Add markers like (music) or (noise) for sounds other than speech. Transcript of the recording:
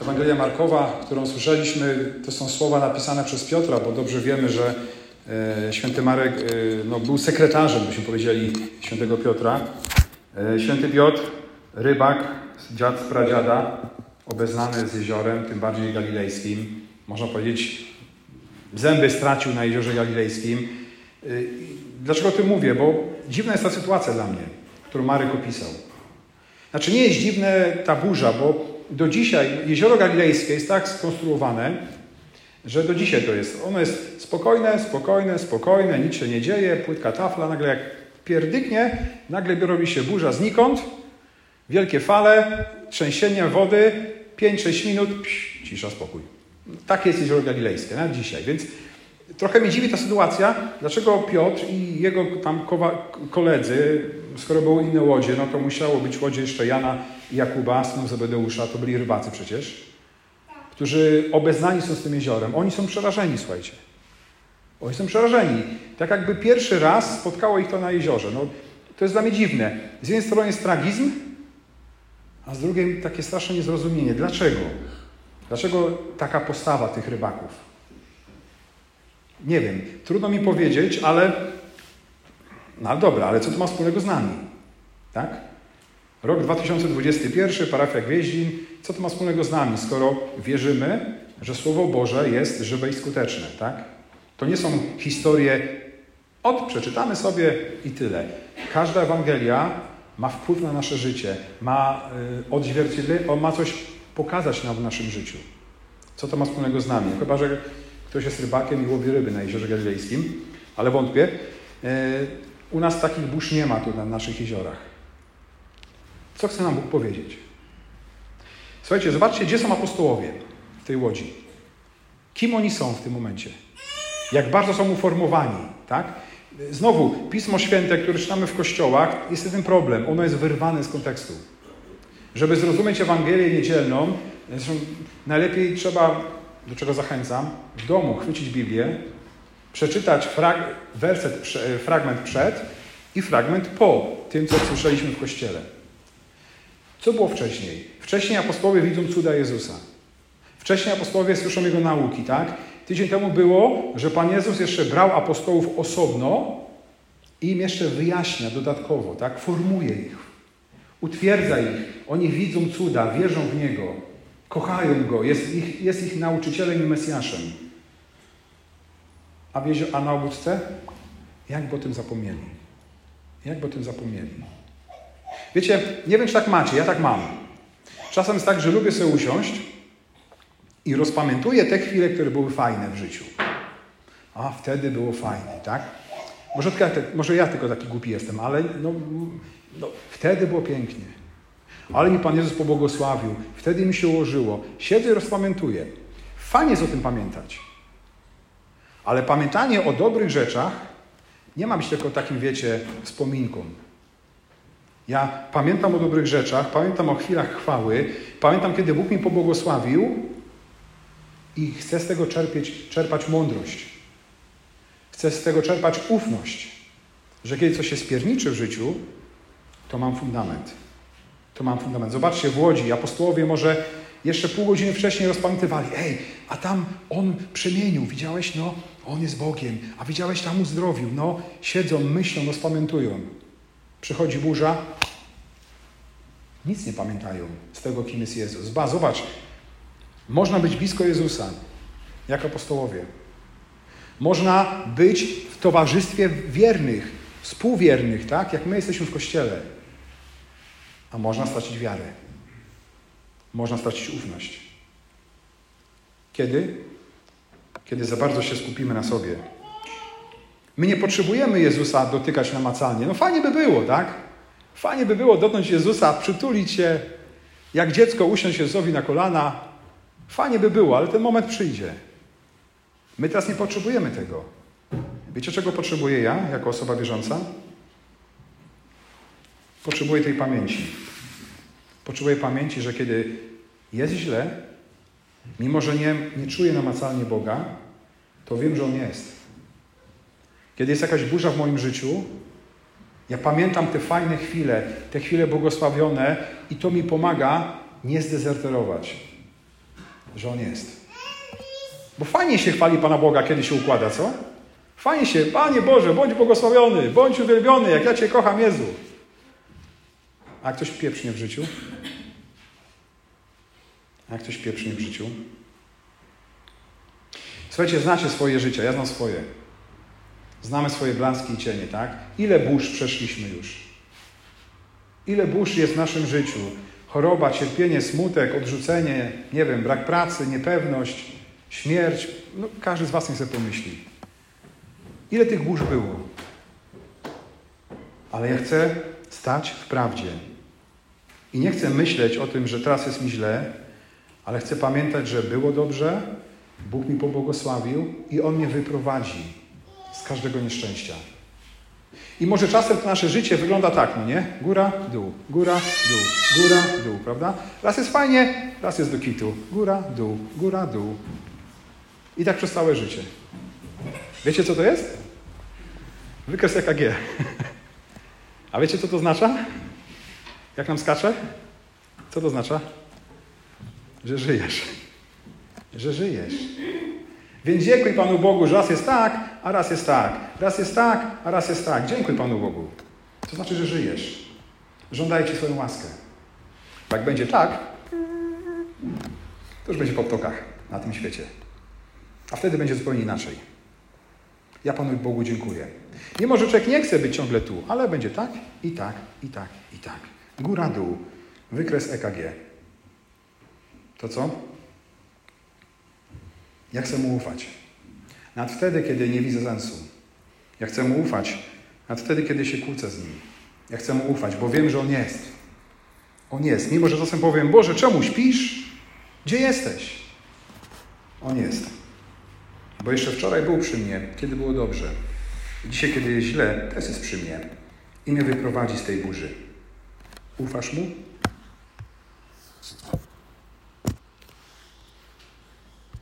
Ewangelia Markowa, którą słyszeliśmy, to są słowa napisane przez Piotra, bo dobrze wiemy, że e, święty Marek e, no, był sekretarzem, byśmy powiedzieli, świętego Piotra. E, święty Piotr, rybak, dziad z pradziada, obeznany z jeziorem, tym bardziej galilejskim. Można powiedzieć, zęby stracił na jeziorze galilejskim. Dlaczego o tym mówię? Bo dziwna jest ta sytuacja dla mnie, którą Marek opisał. Znaczy nie jest dziwne ta burza, bo do dzisiaj jezioro galilejskie jest tak skonstruowane, że do dzisiaj to jest. Ono jest spokojne, spokojne, spokojne, nic się nie dzieje, płytka tafla, nagle jak pierdyknie, nagle robi się burza znikąd, wielkie fale, trzęsienie wody, 5-6 minut, psz, cisza, spokój. Takie jest jezioro galilejskie, nawet dzisiaj. Więc trochę mnie dziwi ta sytuacja, dlaczego Piotr i jego tam koledzy, skoro były inne łodzie, no to musiało być łodzie jeszcze Jana i Jakuba, synów Zebedeusza, to byli rybacy przecież, którzy obeznani są z tym jeziorem. Oni są przerażeni, słuchajcie. Oni są przerażeni. Tak jakby pierwszy raz spotkało ich to na jeziorze. No, to jest dla mnie dziwne. Z jednej strony jest tragizm, a z drugiej takie straszne niezrozumienie. Dlaczego? Dlaczego taka postawa tych rybaków? Nie wiem, trudno mi powiedzieć, ale no dobra, ale co to ma wspólnego z nami? Tak? Rok 2021, parafia Gwieździn, co to ma wspólnego z nami, skoro wierzymy, że Słowo Boże jest żywe i skuteczne, tak? To nie są historie od przeczytamy sobie i tyle. Każda Ewangelia ma wpływ na nasze życie, ma y, odzwierciedlenie, ma coś pokazać nam w naszym życiu. Co to ma wspólnego z nami? Chyba, że ktoś jest rybakiem i łowi ryby na Jeziorze Galilejskim, ale wątpię. Y, u nas takich burz nie ma tu na naszych jeziorach. Co chce nam Bóg powiedzieć? Słuchajcie, zobaczcie, gdzie są apostołowie w tej łodzi. Kim oni są w tym momencie? Jak bardzo są uformowani, tak? Znowu, Pismo Święte, które czytamy w kościołach, jest ten problem. Ono jest wyrwane z kontekstu. Żeby zrozumieć Ewangelię niedzielną, najlepiej trzeba, do czego zachęcam, w domu chwycić Biblię, przeczytać frag werset, fragment przed i fragment po tym, co słyszeliśmy w kościele. Co było wcześniej? Wcześniej apostołowie widzą cuda Jezusa. Wcześniej apostołowie słyszą Jego nauki, tak? Tydzień temu było, że Pan Jezus jeszcze brał apostołów osobno i im jeszcze wyjaśnia dodatkowo, tak? Formuje ich, utwierdza ich. Oni widzą cuda, wierzą w Niego, kochają Go, jest ich, jest ich nauczycielem i Mesjaszem. A, wiezie, a na obódce? Jakby o tym zapomnieli. Jakby o tym zapomnieli. Wiecie, nie wiem, czy tak macie, ja tak mam. Czasem jest tak, że lubię sobie usiąść i rozpamiętuję te chwile, które były fajne w życiu. A wtedy było fajnie, tak? Może, może ja tylko taki głupi jestem, ale no, no, wtedy było pięknie. Ale mi Pan Jezus pobłogosławił. Wtedy mi się ułożyło. Siedzę i rozpamiętuję. Fajnie jest o tym pamiętać. Ale pamiętanie o dobrych rzeczach nie ma być tylko takim, wiecie, wspominką. Ja pamiętam o dobrych rzeczach, pamiętam o chwilach chwały, pamiętam, kiedy Bóg mi pobłogosławił i chcę z tego czerpieć, czerpać mądrość. Chcę z tego czerpać ufność, że kiedy coś się spierniczy w życiu, to mam fundament. To mam fundament. Zobaczcie, w Łodzi apostołowie może jeszcze pół godziny wcześniej rozpamiętywali. Ej, a tam on przemienił, widziałeś? No, on jest Bogiem. A widziałeś, tam uzdrowił. No, siedzą, myślą, rozpamiętują. Przychodzi burza, nic nie pamiętają z tego, kim jest Jezus. Ba, zobacz, można być blisko Jezusa, jak apostołowie. Można być w towarzystwie wiernych, współwiernych, tak? Jak my jesteśmy w Kościele. A można stracić wiarę. Można stracić ufność. Kiedy? Kiedy za bardzo się skupimy na sobie. My nie potrzebujemy Jezusa dotykać namacalnie. No fajnie by było, tak? Fajnie by było dotknąć Jezusa, przytulić się, jak dziecko usiąść Jezusowi na kolana. Fajnie by było, ale ten moment przyjdzie. My teraz nie potrzebujemy tego. Wiecie, czego potrzebuję ja, jako osoba wierząca? Potrzebuję tej pamięci. Potrzebuję pamięci, że kiedy jest źle, mimo że nie, nie czuję namacalnie Boga, to wiem, że On jest. Kiedy jest jakaś burza w moim życiu, ja pamiętam te fajne chwile, te chwile błogosławione i to mi pomaga nie zdezerterować. że On jest. Bo fajnie się chwali Pana Boga, kiedy się układa, co? Fajnie się, Panie Boże, bądź błogosławiony, bądź uwielbiony, jak ja Cię kocham, Jezu. A ktoś pieprznie w życiu? A ktoś pieprznie w życiu? Słuchajcie, znacie swoje życie, ja znam swoje. Znamy swoje blaski i cienie, tak? Ile burz przeszliśmy już? Ile burz jest w naszym życiu? Choroba, cierpienie, smutek, odrzucenie, nie wiem, brak pracy, niepewność, śmierć. No, każdy z Was niech sobie pomyśli. Ile tych burz było? Ale ja chcę stać w prawdzie. I nie chcę myśleć o tym, że teraz jest mi źle, ale chcę pamiętać, że było dobrze, Bóg mi pobłogosławił i On mnie wyprowadzi z każdego nieszczęścia. I może czasem to nasze życie wygląda tak, no nie? Góra, dół, góra, dół, góra, dół, prawda? Raz jest fajnie, raz jest do kitu. Góra, dół, góra, dół. I tak przez całe życie. Wiecie, co to jest? Wykres EKG. (laughs) A wiecie, co to oznacza? Jak nam skacze? Co to oznacza? Że żyjesz. Że żyjesz. Więc dziękuj Panu Bogu, że raz jest tak, a raz jest tak. Raz jest tak, a raz jest tak. Dziękuj Panu Bogu. To znaczy, że żyjesz. Żądaję Ci swoją łaskę. Jak będzie tak, to już będzie po ptokach na tym świecie. A wtedy będzie zupełnie inaczej. Ja Panu Bogu dziękuję. Mimo, że człowiek nie chce być ciągle tu, ale będzie tak, i tak, i tak, i tak. Góra, dół. Wykres EKG. To co? Ja chcę mu ufać. Nawet wtedy, kiedy nie widzę sensu. Ja chcę mu ufać. Nawet wtedy, kiedy się kłócę z nim. Ja chcę mu ufać, bo wiem, że on jest. On jest. Mimo, że czasem powiem, Boże, czemu śpisz? Gdzie jesteś? On jest. Bo jeszcze wczoraj był przy mnie, kiedy było dobrze. Dzisiaj, kiedy jest źle, też jest przy mnie. I mnie wyprowadzi z tej burzy. Ufasz mu?